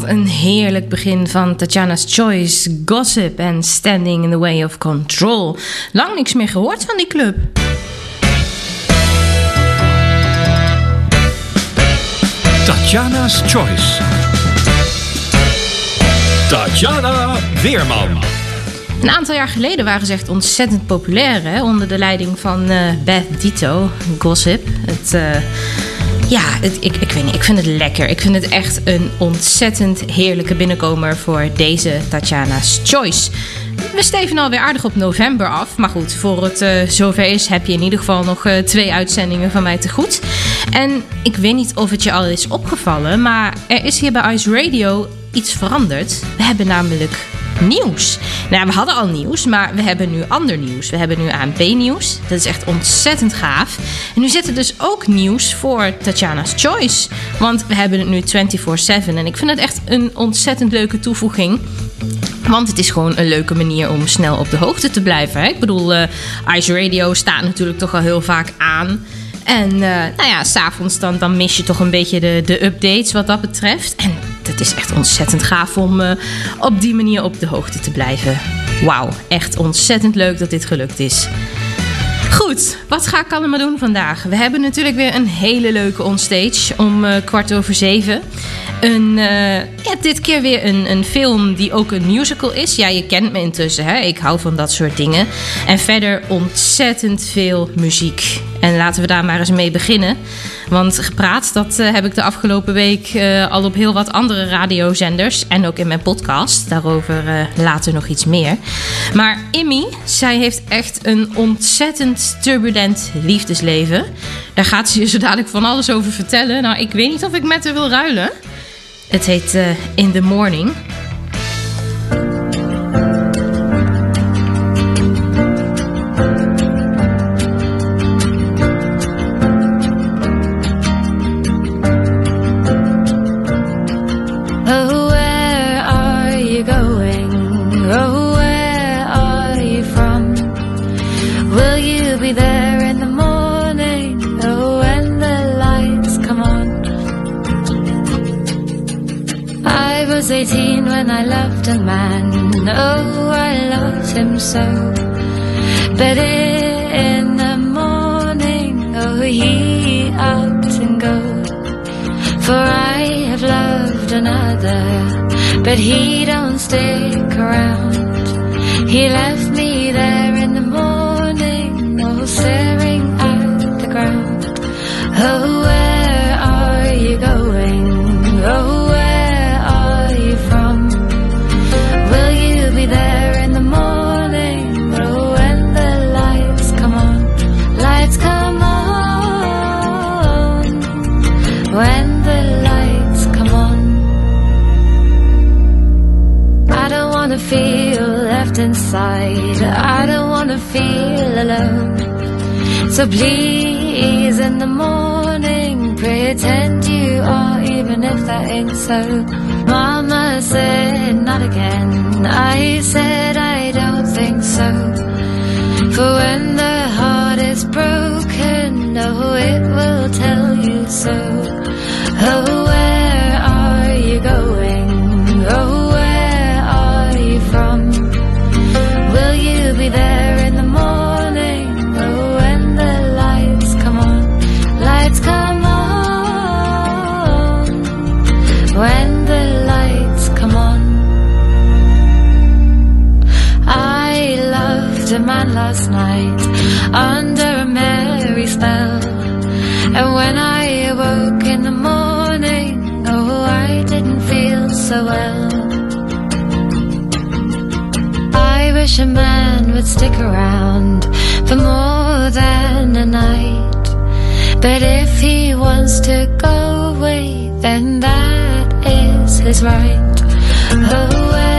Wat een heerlijk begin van Tatjana's Choice, Gossip en Standing in the Way of Control. Lang niks meer gehoord van die club. Tatjana's Choice. Tatjana Weerman. Een aantal jaar geleden waren ze echt ontzettend populair hè? onder de leiding van uh, Beth Dito, Gossip. Het. Eh, ja, het, ik, ik weet niet. Ik vind het lekker. Ik vind het echt een ontzettend heerlijke binnenkomer voor deze Tatjana's Choice. We steven alweer aardig op november af. Maar goed, voor het eh, zover is, heb je in ieder geval nog eh, twee uitzendingen van mij te goed. En ik weet niet of het je al is opgevallen, maar er is hier bij Ice Radio iets veranderd. We hebben namelijk nieuws. Nou, we hadden al nieuws, maar we hebben nu ander nieuws. We hebben nu ANP-nieuws. Dat is echt ontzettend gaaf. En nu zit er dus ook nieuws voor Tatjana's Choice. Want we hebben het nu 24-7. En ik vind het echt een ontzettend leuke toevoeging. Want het is gewoon een leuke manier om snel op de hoogte te blijven. Hè? Ik bedoel, eh, Ice Radio staat natuurlijk toch al heel vaak aan. En uh, nou ja, s'avonds dan, dan mis je toch een beetje de, de updates wat dat betreft. En het is echt ontzettend gaaf om uh, op die manier op de hoogte te blijven. Wauw, echt ontzettend leuk dat dit gelukt is. Goed, wat ga ik allemaal doen vandaag? We hebben natuurlijk weer een hele leuke onstage om uh, kwart over zeven. Een, ja, dit keer weer een, een film die ook een musical is. Ja, je kent me intussen, hè? ik hou van dat soort dingen. En verder ontzettend veel muziek. En laten we daar maar eens mee beginnen. Want gepraat, dat uh, heb ik de afgelopen week uh, al op heel wat andere radiozenders. En ook in mijn podcast. Daarover uh, later nog iets meer. Maar Immy, zij heeft echt een ontzettend turbulent liefdesleven. Daar gaat ze je zo dadelijk van alles over vertellen. Nou, ik weet niet of ik met haar wil ruilen. Het heet In the Morning. I loved a man. Oh, I loved him so. But in the morning, oh, he out and go. For I have loved another, but he don't stick around. He left me there in the morning, oh, staring at the ground. Oh, alone. So please, in the morning, pretend you are, even if that ain't so. Mama said, not again. I said, I don't think so. For when the heart is broken, oh, it will tell you so. Oh, where wish a man would stick around for more than a night. But if he wants to go away, then that is his right. Oh,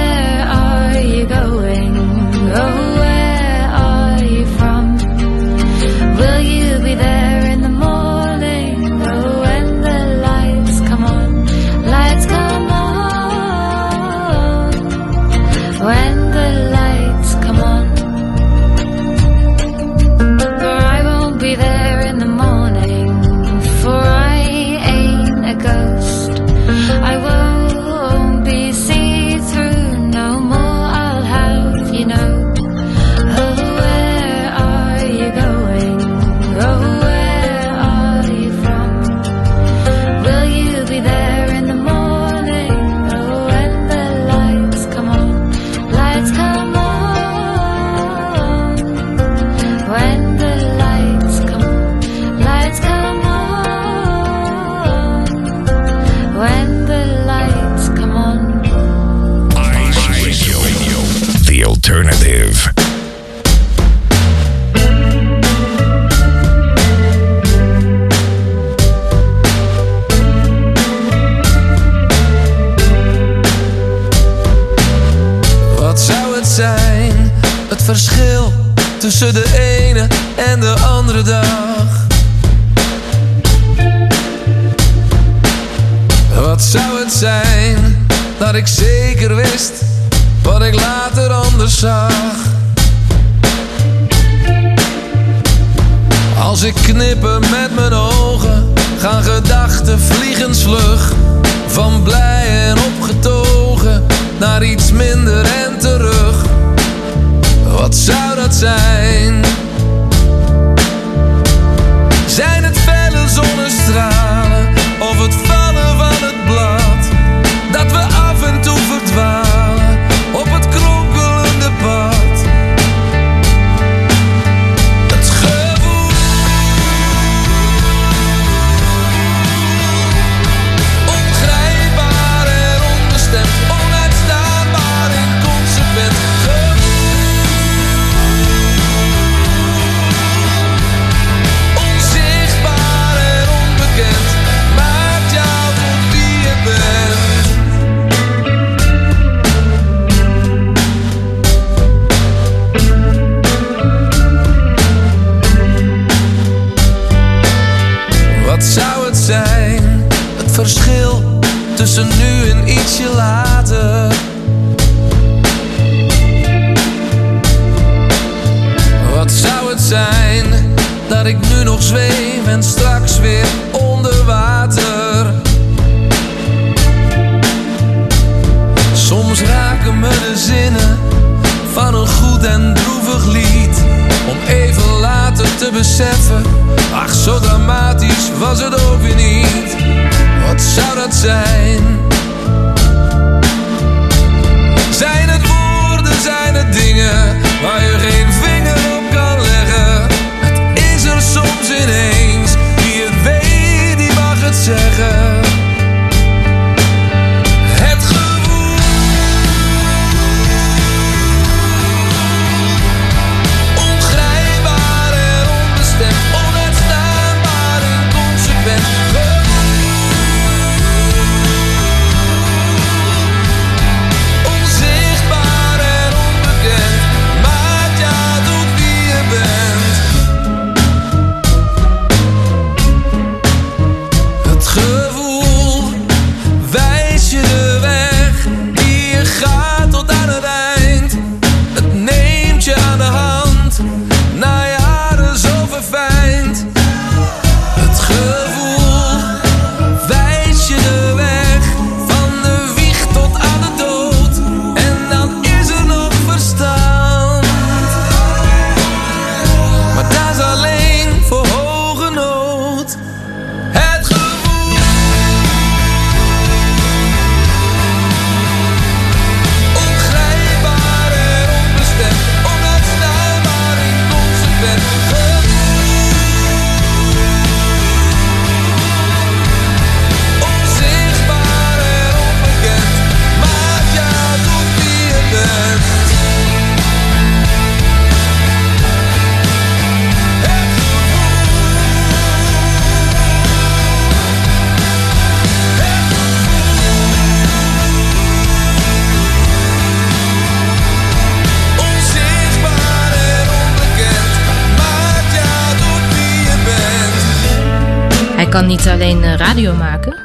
alleen eh, radio maken,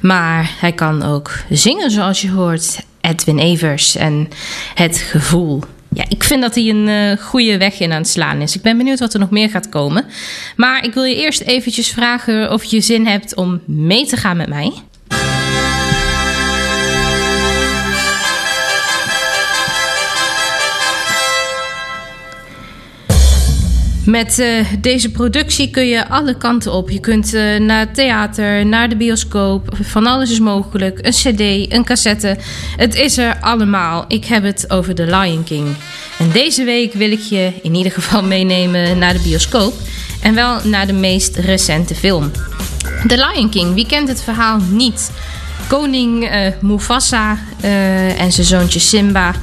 maar hij kan ook zingen zoals je hoort. Edwin Evers en Het Gevoel. Ja, ik vind dat hij een eh, goede weg in aan het slaan is. Ik ben benieuwd wat er nog meer gaat komen. Maar ik wil je eerst eventjes vragen of je zin hebt om mee te gaan met mij. Met eh, deze productie kun je alle kanten op. Je kunt eh, naar het theater, naar de bioscoop. Van alles is mogelijk. Een cd, een cassette. Het is er allemaal. Ik heb het over The Lion King. En deze week wil ik je in ieder geval meenemen naar de bioscoop. En wel naar de meest recente film. The Lion King, wie kent het verhaal niet? Koning eh, Mufasa en zijn zoontje Simba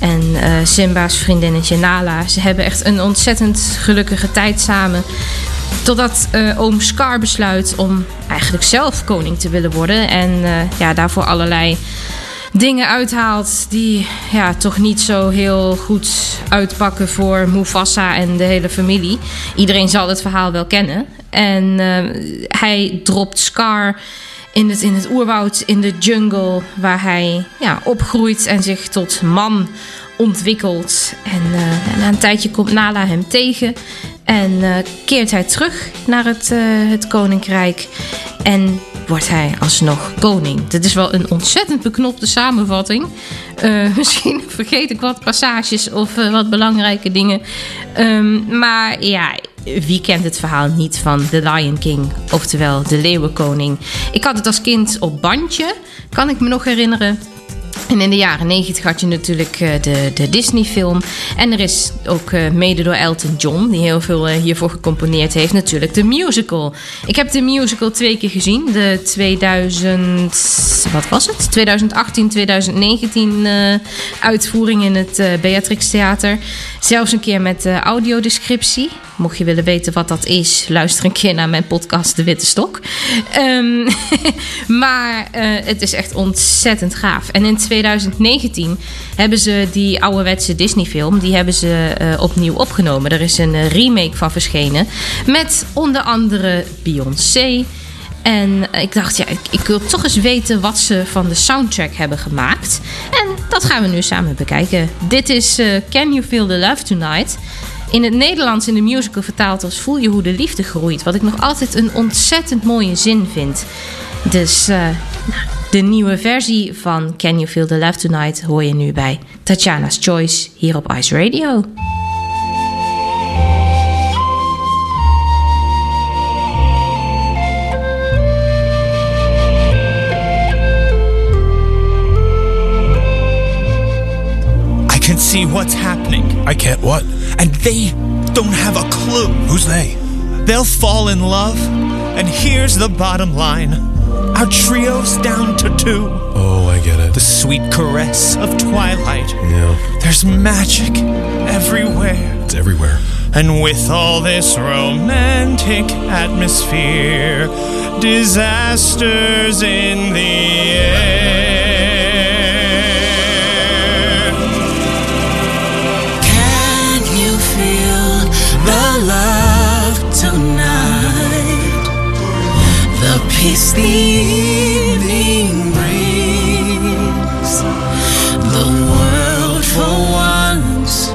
en eh, Simba's vriendinnetje Nala. Ze hebben echt een ontzettend gelukkige tijd samen. Totdat eh, oom Scar besluit om eigenlijk zelf koning te willen worden. En eh, ja, daarvoor allerlei dingen uithaalt die ja, toch niet zo heel goed uitpakken voor Mufasa en de hele familie. Iedereen zal het verhaal wel kennen. En hij dropt Scar in het, in het oerwoud, in de jungle, waar hij ja, opgroeit en zich tot man ontwikkelt. En eh, na een tijdje komt Nala hem tegen en eh, keert hij terug naar het, eh, het koninkrijk. En wordt hij alsnog koning. Dit is wel een ontzettend beknopte samenvatting. Eh, misschien vergeet ik wat passages of eh, wat belangrijke dingen. Ehm, maar ja, wie kent het verhaal niet van The Lion King, oftewel de Leeuwenkoning? Ik had het als kind op bandje, kan ik me nog herinneren. En in de jaren 90 had je natuurlijk eh, de, de Disney-film. En er is ook eh, mede door Elton John, die heel veel eh, hiervoor gecomponeerd heeft, natuurlijk de musical. Ik heb de musical twee keer gezien. De 2000, wat was het? 2018, 2019 eh, uitvoering in het Beatrix Theater. Zelfs een keer met audiodescriptie. Mocht je willen weten wat dat is, luister een keer naar mijn podcast De Witte Stok. Ehm, maar eh, het is echt ontzettend gaaf. En in 2019 hebben ze die ouderwetse Disney-film, die hebben ze eh, opnieuw opgenomen. Er is een eh, remake van verschenen met onder andere Beyoncé. En ik dacht, ja, ik, ik wil toch eens weten wat ze van de soundtrack hebben gemaakt. En dat gaan we nu samen bekijken. Dit is Can You Feel the Love Tonight? In het Nederlands in de musical vertaald als Voel je hoe de liefde groeit. Wat ik nog altijd een ontzettend mooie zin vind. Dus eh, de nieuwe versie van Can You Feel the Love Tonight hoor je nu bij Tatjana's Choice hier op Ice Radio. See what's happening. I can't what? And they don't have a clue. Who's they? They'll fall in love. And here's the bottom line our trio's down to two. Oh, I get it. The sweet caress of twilight. Yeah, There's magic everywhere. it's everywhere. And with all this romantic atmosphere, disasters in the air. Peace the evening brings. The world for once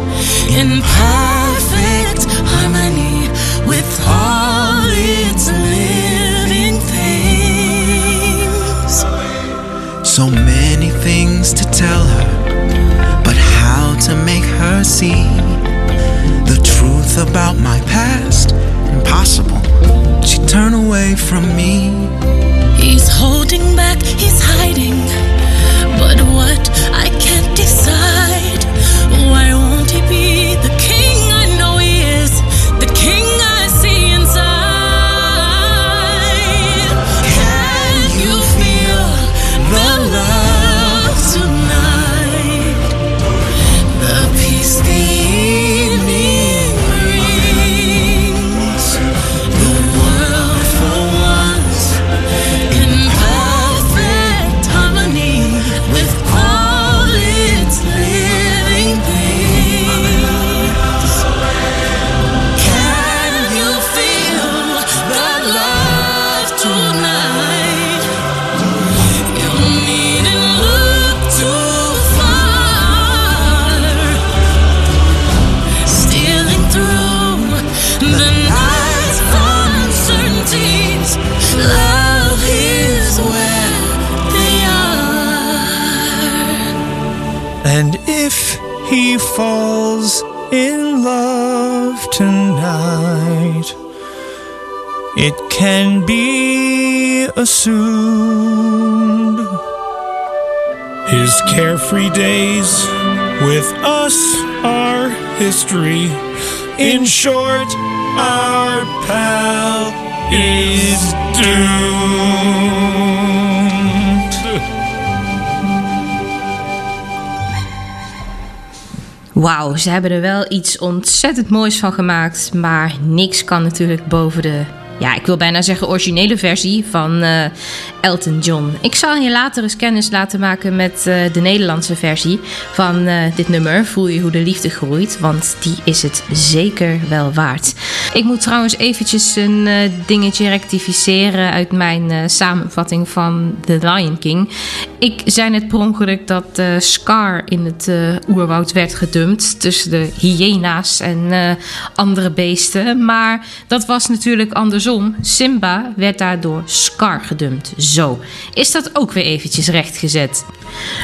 in perfect harmony with all its living things. So many things to tell her, but how to make her see the truth about my past? Impossible. She'd turn away from me. Wauw, ze hebben er wel iets ontzettend moois van gemaakt. Maar niks kan natuurlijk boven de ja, ik wil bijna zeggen originele versie van eh, Elton John. Ik zal je later eens kennis laten maken met eh, de Nederlandse versie van eh, dit nummer. Voel je hoe de liefde groeit, want die is het zeker wel waard. Ik moet trouwens eventjes een dingetje rectificeren uit mijn samenvatting van The Lion King. Ik zei net per ongeluk dat Scar in het oerwoud werd gedumpt tussen de hyena's en andere beesten. Maar dat was natuurlijk Simba werd daardoor Scar gedumpt. Zo, is dat ook weer eventjes rechtgezet.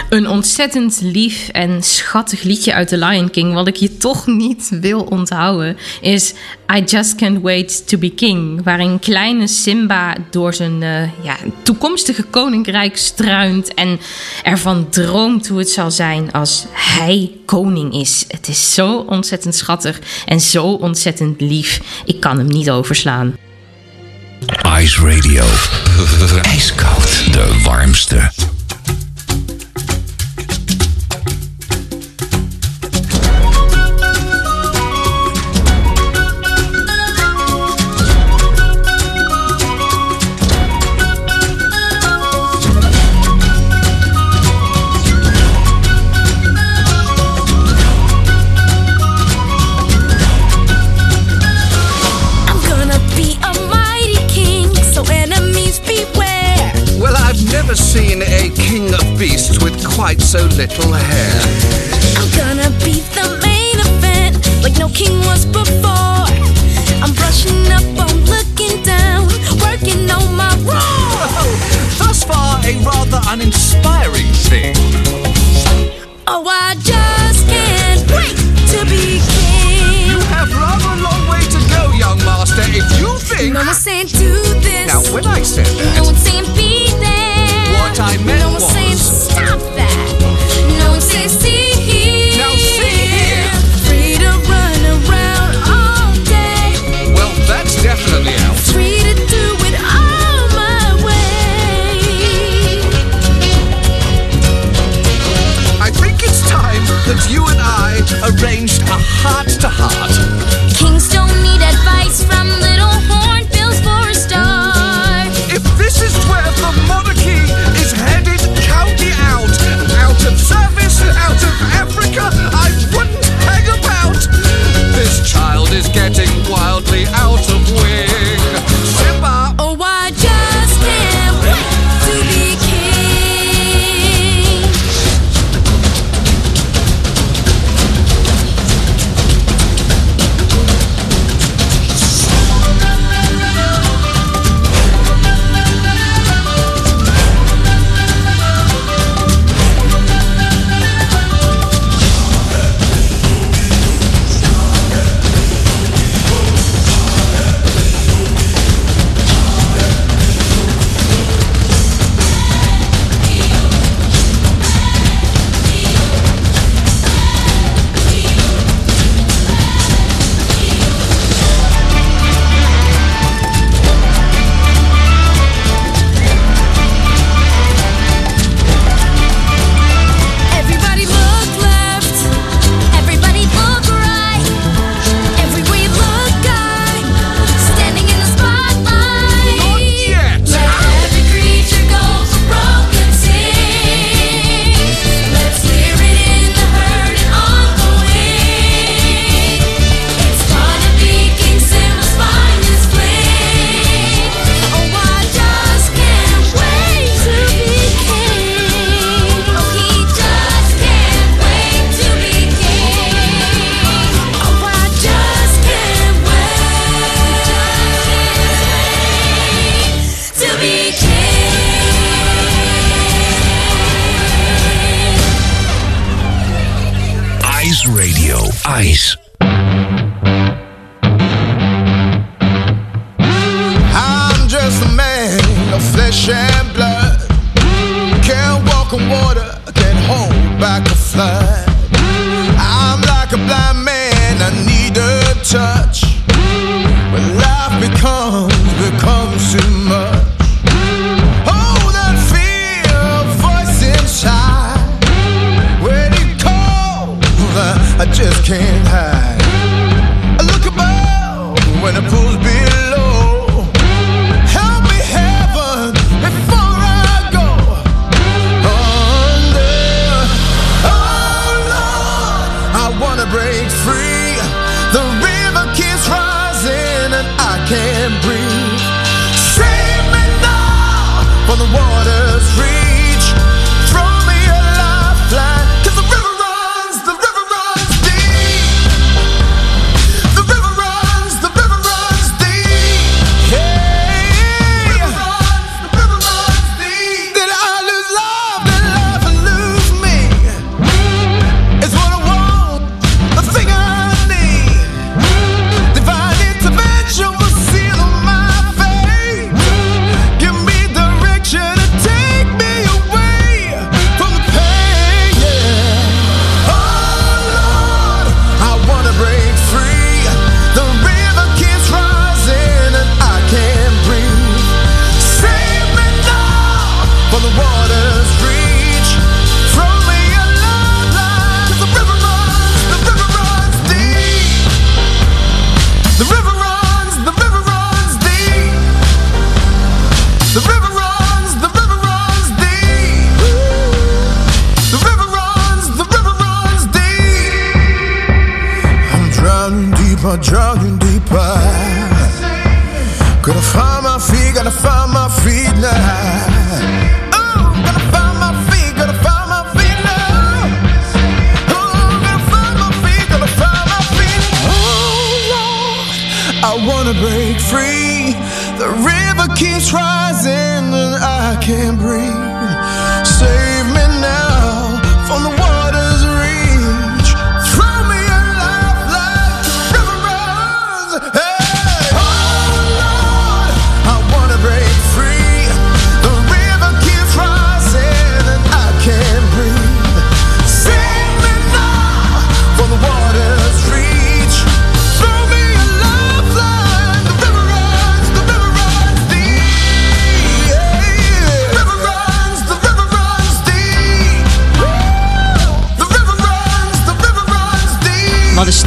Een ontzettend lief en schattig liedje uit The Lion King, wat ik je toch niet wil onthouden, is I Just Can't Wait to Be King. Waarin kleine Simba door zijn eh, ja, toekomstige koninkrijk struint en ervan droomt hoe het zal zijn als hij koning is. Het is zo ontzettend schattig en zo ontzettend lief. Ik kan hem niet overslaan. Ice Radio. IJskoud. De warmste. Quite so little hair.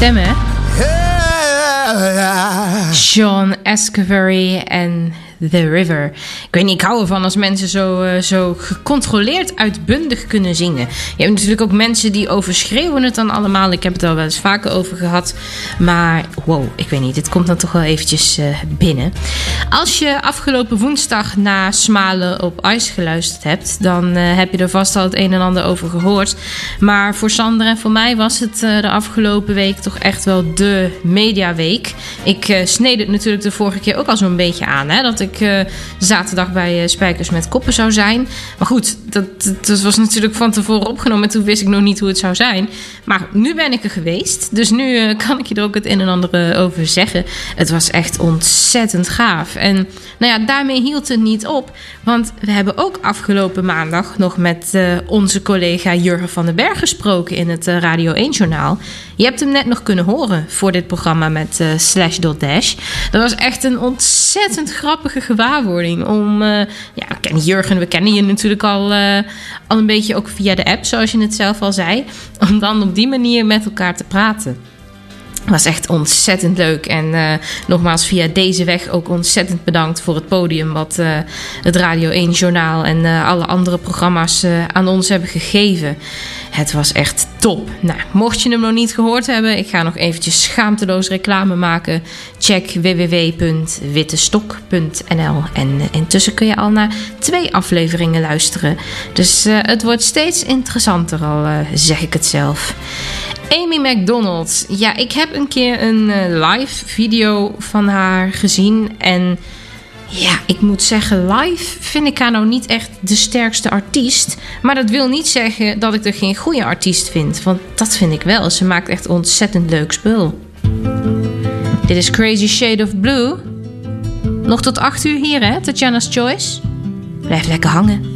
Deep. Wat een stem, hè? Yeah. Sean Escovery en The River. Ik weet niet, ik hou ervan als mensen zo, eh, zo gecontroleerd uitbundig kunnen zingen. Je hebt natuurlijk ook mensen die overschreeuwen het dan allemaal. Ik heb het al wel eens vaker over gehad. Maar wow, ik weet niet, dit komt dan toch wel eventjes eh, binnen. Als je afgelopen woensdag naar Smalen op Ice geluisterd hebt... dan eh, heb je er vast al het een en ander over gehoord. Maar voor Sander en voor mij was het de afgelopen week toch echt wel de mediaweek. Ik sneed het natuurlijk de vorige keer ook al zo'n beetje aan. Hè, dat ik eh, bij eh, Spijkers met Koppen zou zijn. Maar goed, dat, dat- was natuurlijk van tevoren opgenomen. En toen wist ik nog niet hoe het zou zijn. Maar nu ben ik er geweest. Dus nu eh, kan ik je er ook het een en ander eh, over zeggen. Het was echt ontzettend gaaf. En nou ja, daarmee hield het niet op. Want we hebben ook afgelopen maandag nog met onze collega Jurgen van den Berg gesproken in het Radio 1-journaal. Je hebt hem net nog kunnen horen voor dit programma met eh, Slash Dot Dash. Dat was echt een ontzettend grappige gewaarwording. Om, eh, ja, we Jurgen, we kennen je natuurlijk al, eh, al een beetje ook via de app, zoals je het zelf al zei. Om dan op die manier met elkaar te praten. Was echt ontzettend leuk. En nogmaals, via deze weg ook ontzettend bedankt voor het podium. wat het Radio 1 Journaal en alle andere programma's aan ons hebben gegeven. Het was echt top. Nou, mocht je hem nog niet gehoord hebben, ik ga nog eventjes schaamteloos reclame maken. Check www.wittestok.nl. En eh, intussen kun je al naar twee afleveringen luisteren. Dus eh, het wordt steeds interessanter, al eh, zeg ik het zelf. Amy McDonald. Ja, ik heb een keer een live video van haar gezien. En ja, ik moet zeggen, live vind ik haar nou niet echt de sterkste artiest. Maar dat wil niet zeggen dat ik er geen goede artiest vind. Want dat vind ik wel. Ze maakt echt ontzettend leuk spul. Dit is Crazy Shade of Blue. Nog tot 8 uur hier, hè, Tatjana's Choice. Blijf lekker hangen.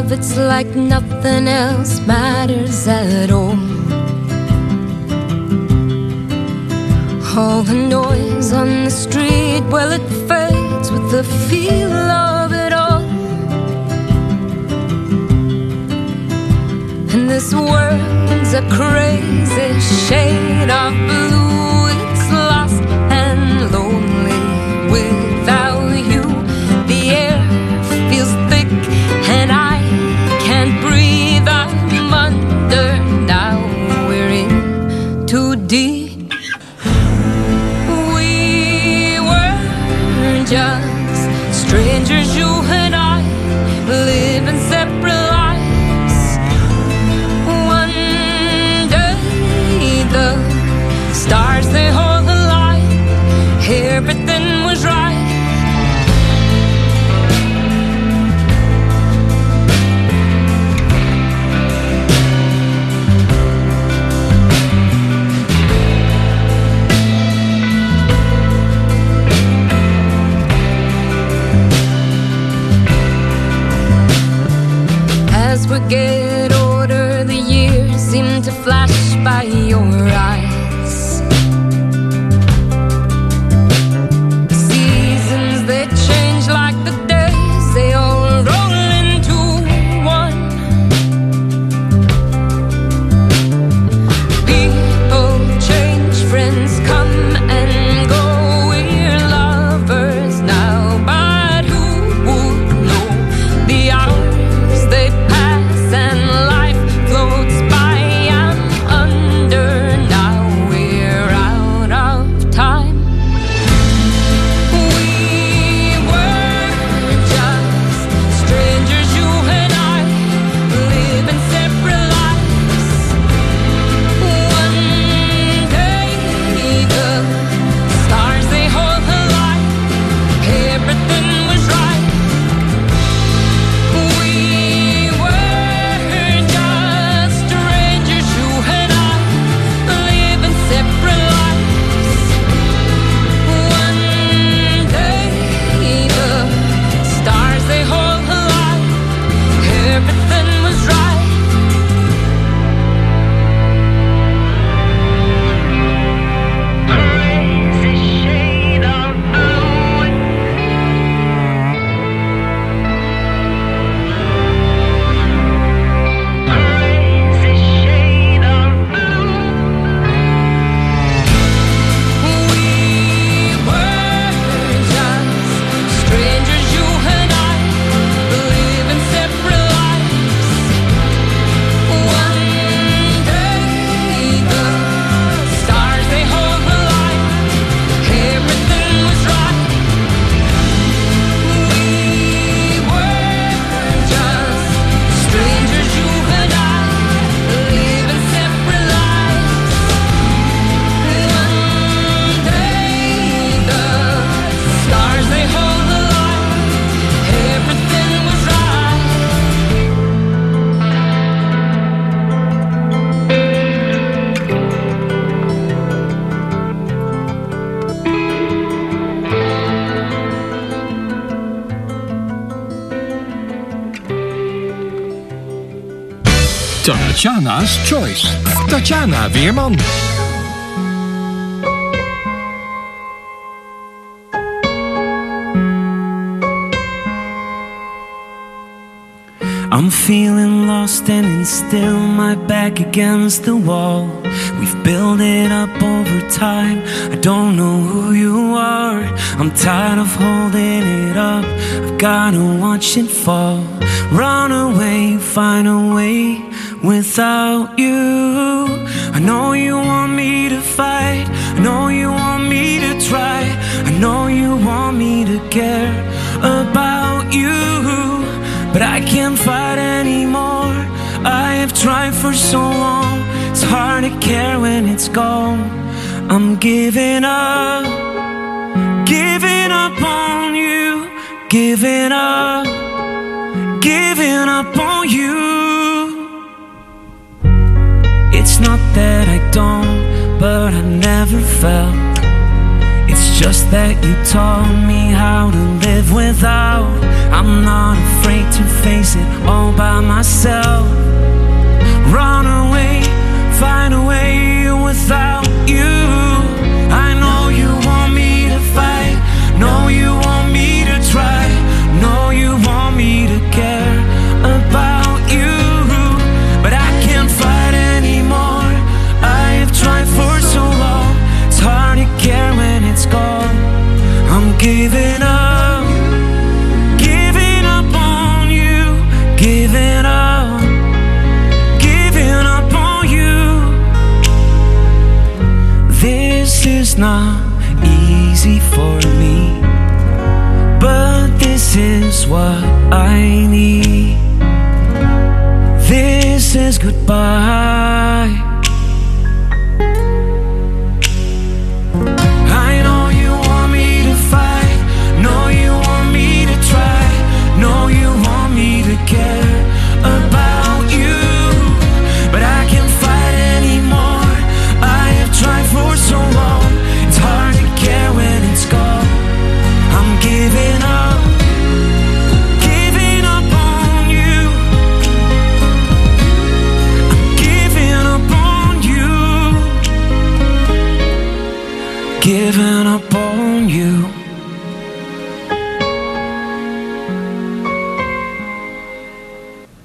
Love, it's like nothing else matters at all. All the noise on the street, well, it fades with the feel of it all. And this world's a crazy shade of blue. Choice. Tatjana Weerman. I'm feeling lost and still my back against the wall. We've built it up over time. I don't know who you are. I'm tired of holding it up. I've gotta watch it fall. Run away, find a way without you. I know you want me to fight. I know you want me to try. I know you want me to care about you. But I can't fight anymore. I have tried for so long. It's hard to care when it's gone. I'm giving up, giving up on you, giving up, giving up on you. Don't, but I never felt. It's just that you taught me how to live without. I'm not afraid to face it all by myself. Run away, find a way without you. What I need. This is goodbye.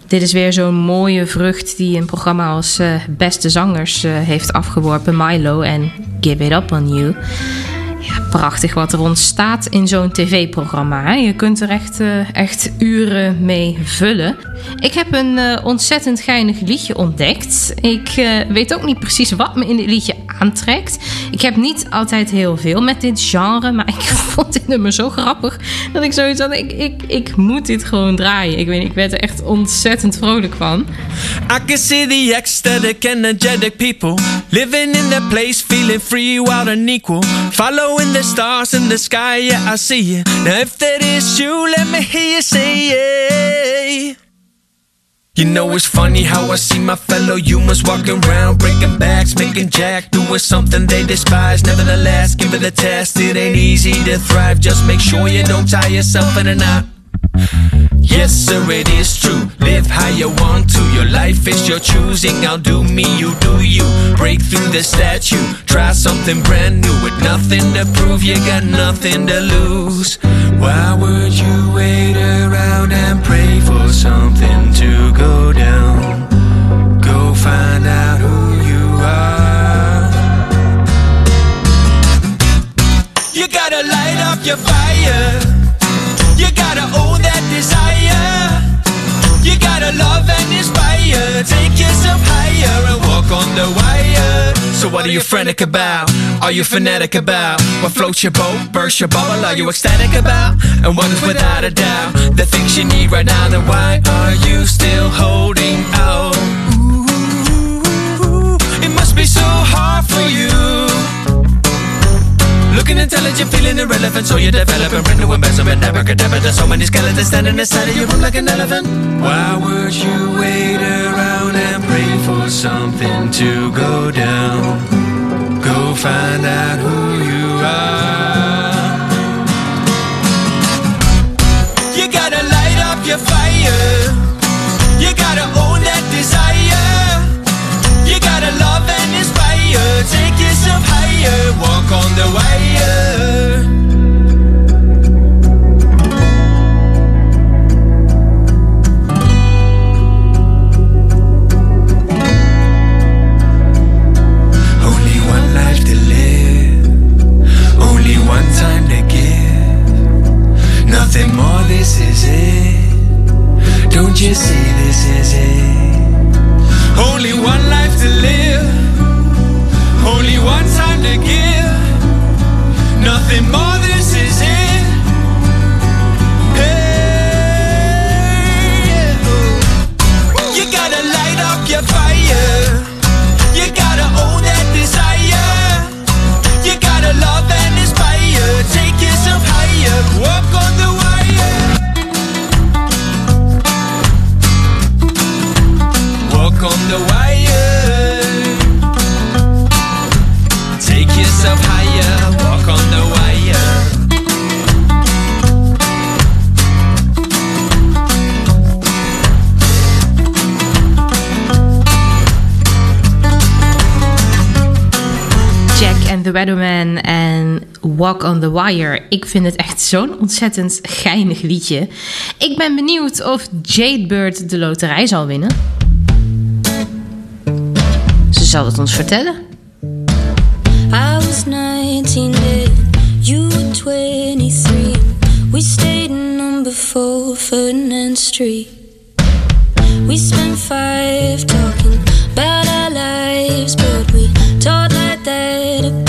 Dit is weer zo'n mooie vrucht die een programma als eh, Beste Zangers eh, heeft afgeworpen. Milo en Give It Up On You. Ja, prachtig wat er ontstaat in zo'n tv-programma. Je kunt er echt, eh, echt uren mee vullen. Ik heb een ontzettend geinig liedje ontdekt. Ik weet ook niet precies wat me in dit liedje aantrekt. Ik heb niet altijd heel veel met dit genre, maar ik vond dit nummer zo grappig dat ik zoiets had. Ik, ik, ik moet dit gewoon draaien. Ik weet ik werd er echt ontzettend vrolijk van. I can see the ecstatic, energetic people living in their place, feeling free, wild and equal. Following the stars in the sky, yeah, I see you. Now, if that is you, let me hear you say yeah. You know it's funny how I see my fellow humans walking around, breaking backs, making jack, doing something they despise. Nevertheless, give it a test. It ain't easy to thrive. Just make sure you don't tie yourself in a knot. Yes, sir, it is true. Live how you want to. Your life is your choosing. I'll do me, you do you. Break through the statue. Try something brand new with nothing to prove. You got nothing to lose. Why would you wait around and pray for something to go down? Go find out who you are. You gotta light up your fire. Love and inspire. Take yourself higher and walk on the wire. So what are you frantic about? Are you fanatic about? What floats your boat, burst your bubble? Are you ecstatic about? And what is without a doubt the things you need right now? Then why are you still holding out? So you develop a brand new embezzlement. Abracadabra, there's so many skeletons standing inside of your room like an elephant. Why would you wait around and pray for something to go down? Go find out who you are. And the Weatherman en Walk on the Wire. Ik vind het echt zo'n ontzettend geinig liedje. Ik ben benieuwd of Jadebird de loterij zal winnen. Ze zal het ons vertellen. I was 19 then, you were 23. We stayed in number 4 Ferdinand Street. We spent five talking about our lives, but we talked like that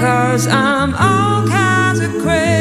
Cause I'm all kinds of crazy.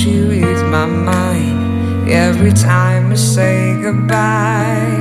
she reads my mind every time I say goodbye.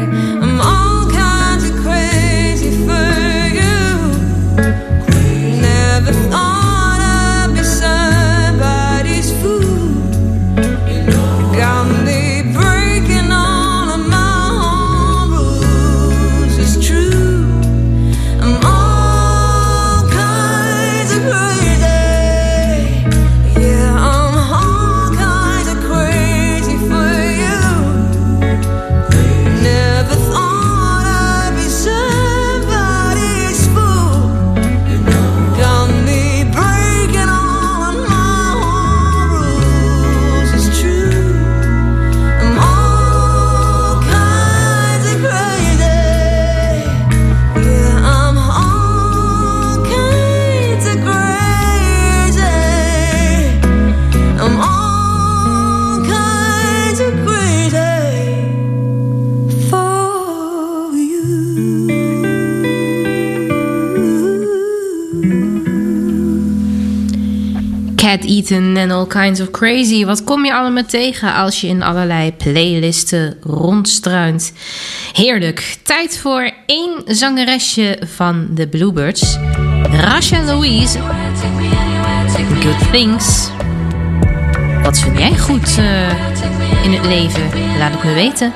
eten en all kinds of crazy. Wat kom je allemaal tegen als je in allerlei playlisten rondstruint? Heerlijk. Tijd voor één zangeresje van de Bluebirds. Rasha Louise. Good Things. Wat vind jij goed eh, in het leven? Laat het me weten.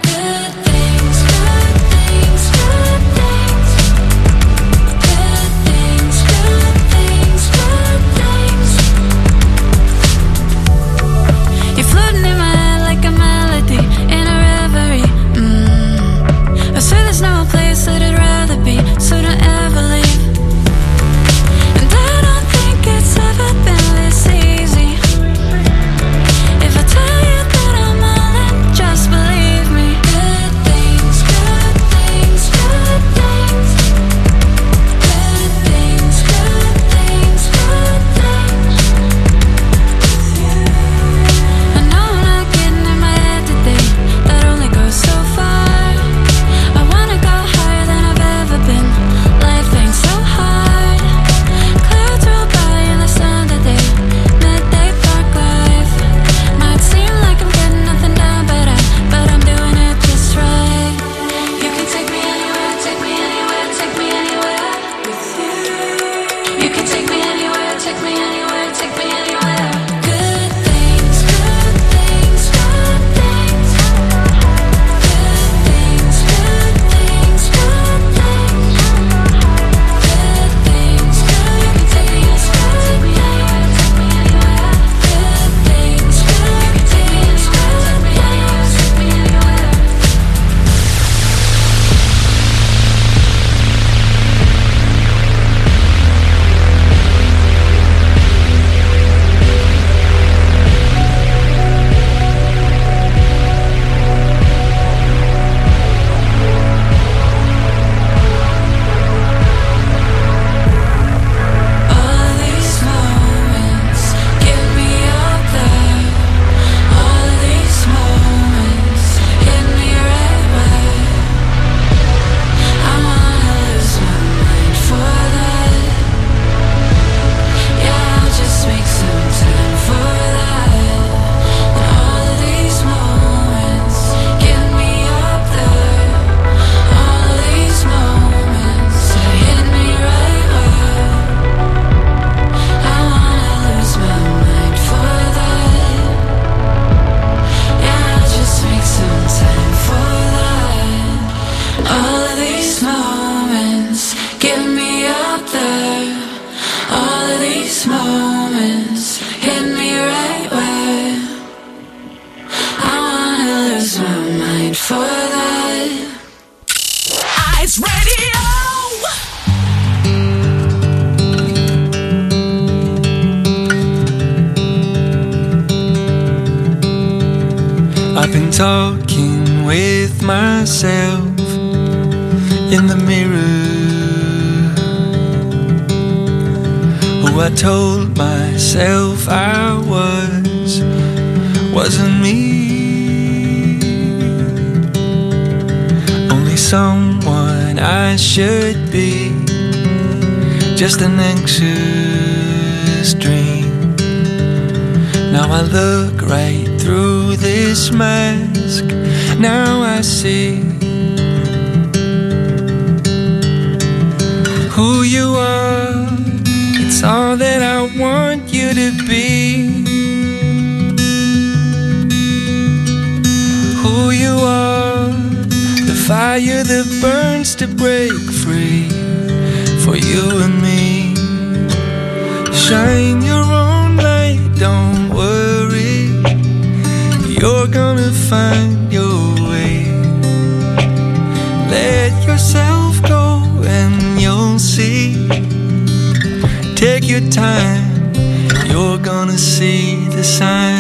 I told myself I was, wasn't me. Only someone I should be, just an anxious dream. Now I look right through this mask. Now I see fire that burns to break free for you and me. Shine your own light, don't worry. You're gonna find your way. Let yourself go and you'll see. Take your time, you're gonna see the signs.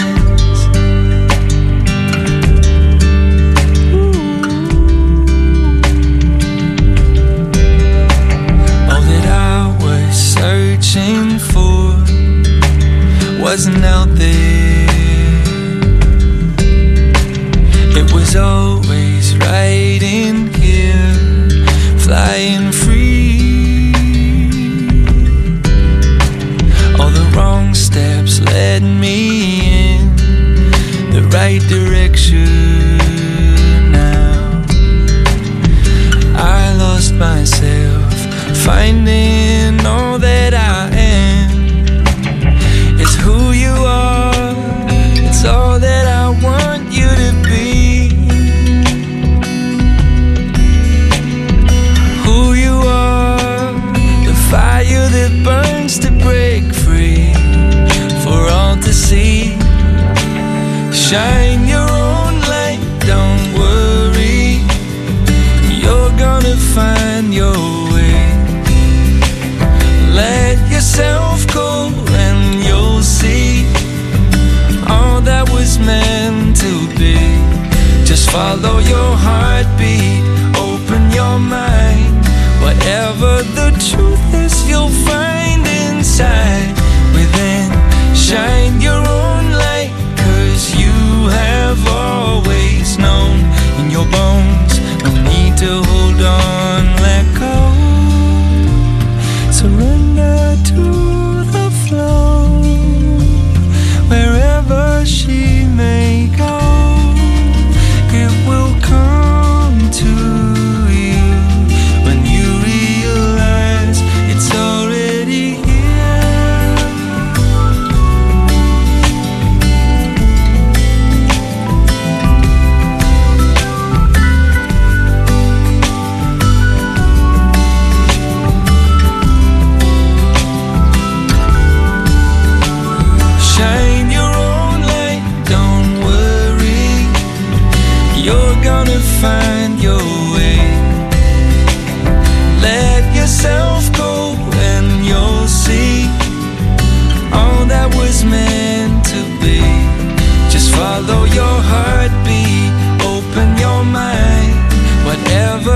Follow your heartbeat, open your mind. Whatever the truth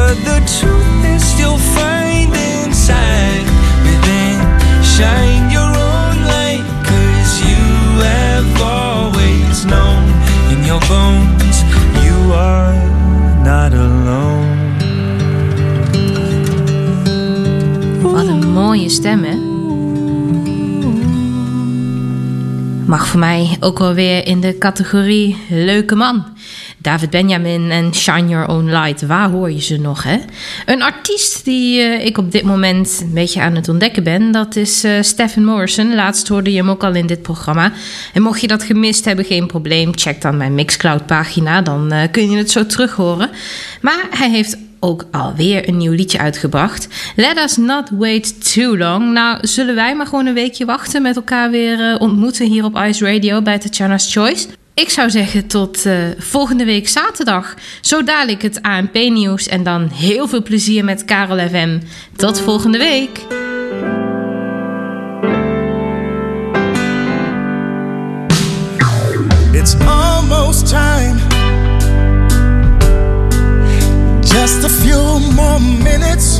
Whatever the truth is, you'll find inside within. Shine your own light, cause you have always known in your bones you are not alone. Wat een mooie stem, hè? Mag voor mij ook wel weer in de categorie leuke man. David Benjamin en Shine Your Own Light, waar hoor je ze nog, hè? Een artiest die eh, ik op dit moment een beetje aan het ontdekken ben, dat is eh Stephen Morrison. Laatst hoorde je hem ook al in dit programma. En mocht je dat gemist hebben, geen probleem, check dan mijn Mixcloud pagina, dan eh, kun je het zo terug horen. Maar hij heeft ook alweer een nieuw liedje uitgebracht. Let us not wait too long. Nou, zullen wij maar gewoon een weekje wachten met elkaar weer ontmoeten hier op Ice Radio bij Tatjana's Choice. Ik zou zeggen tot eh, volgende week zaterdag. Zo dadelijk het ANP-nieuws en dan heel veel plezier met Karel FM. Tot volgende week. It's almost time just a few more minutes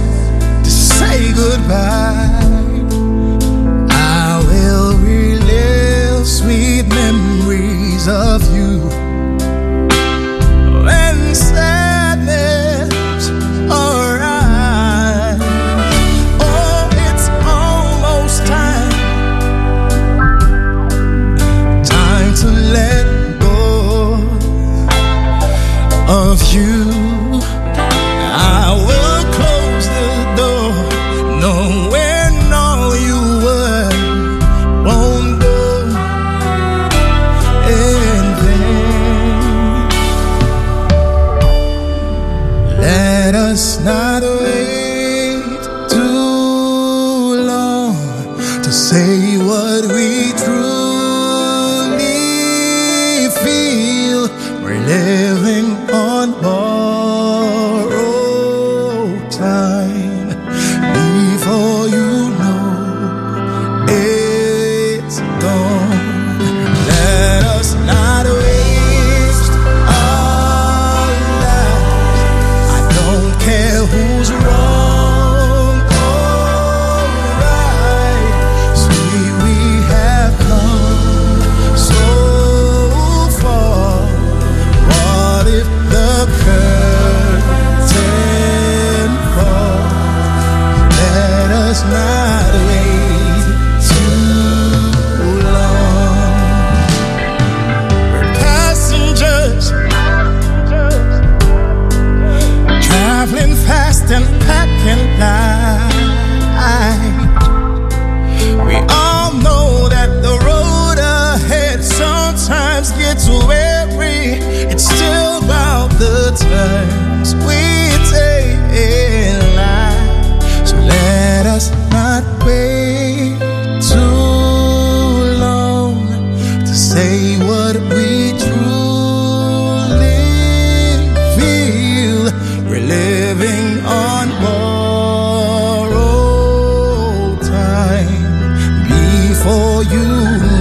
to say goodbye. I will relive sweet memories of you. Before you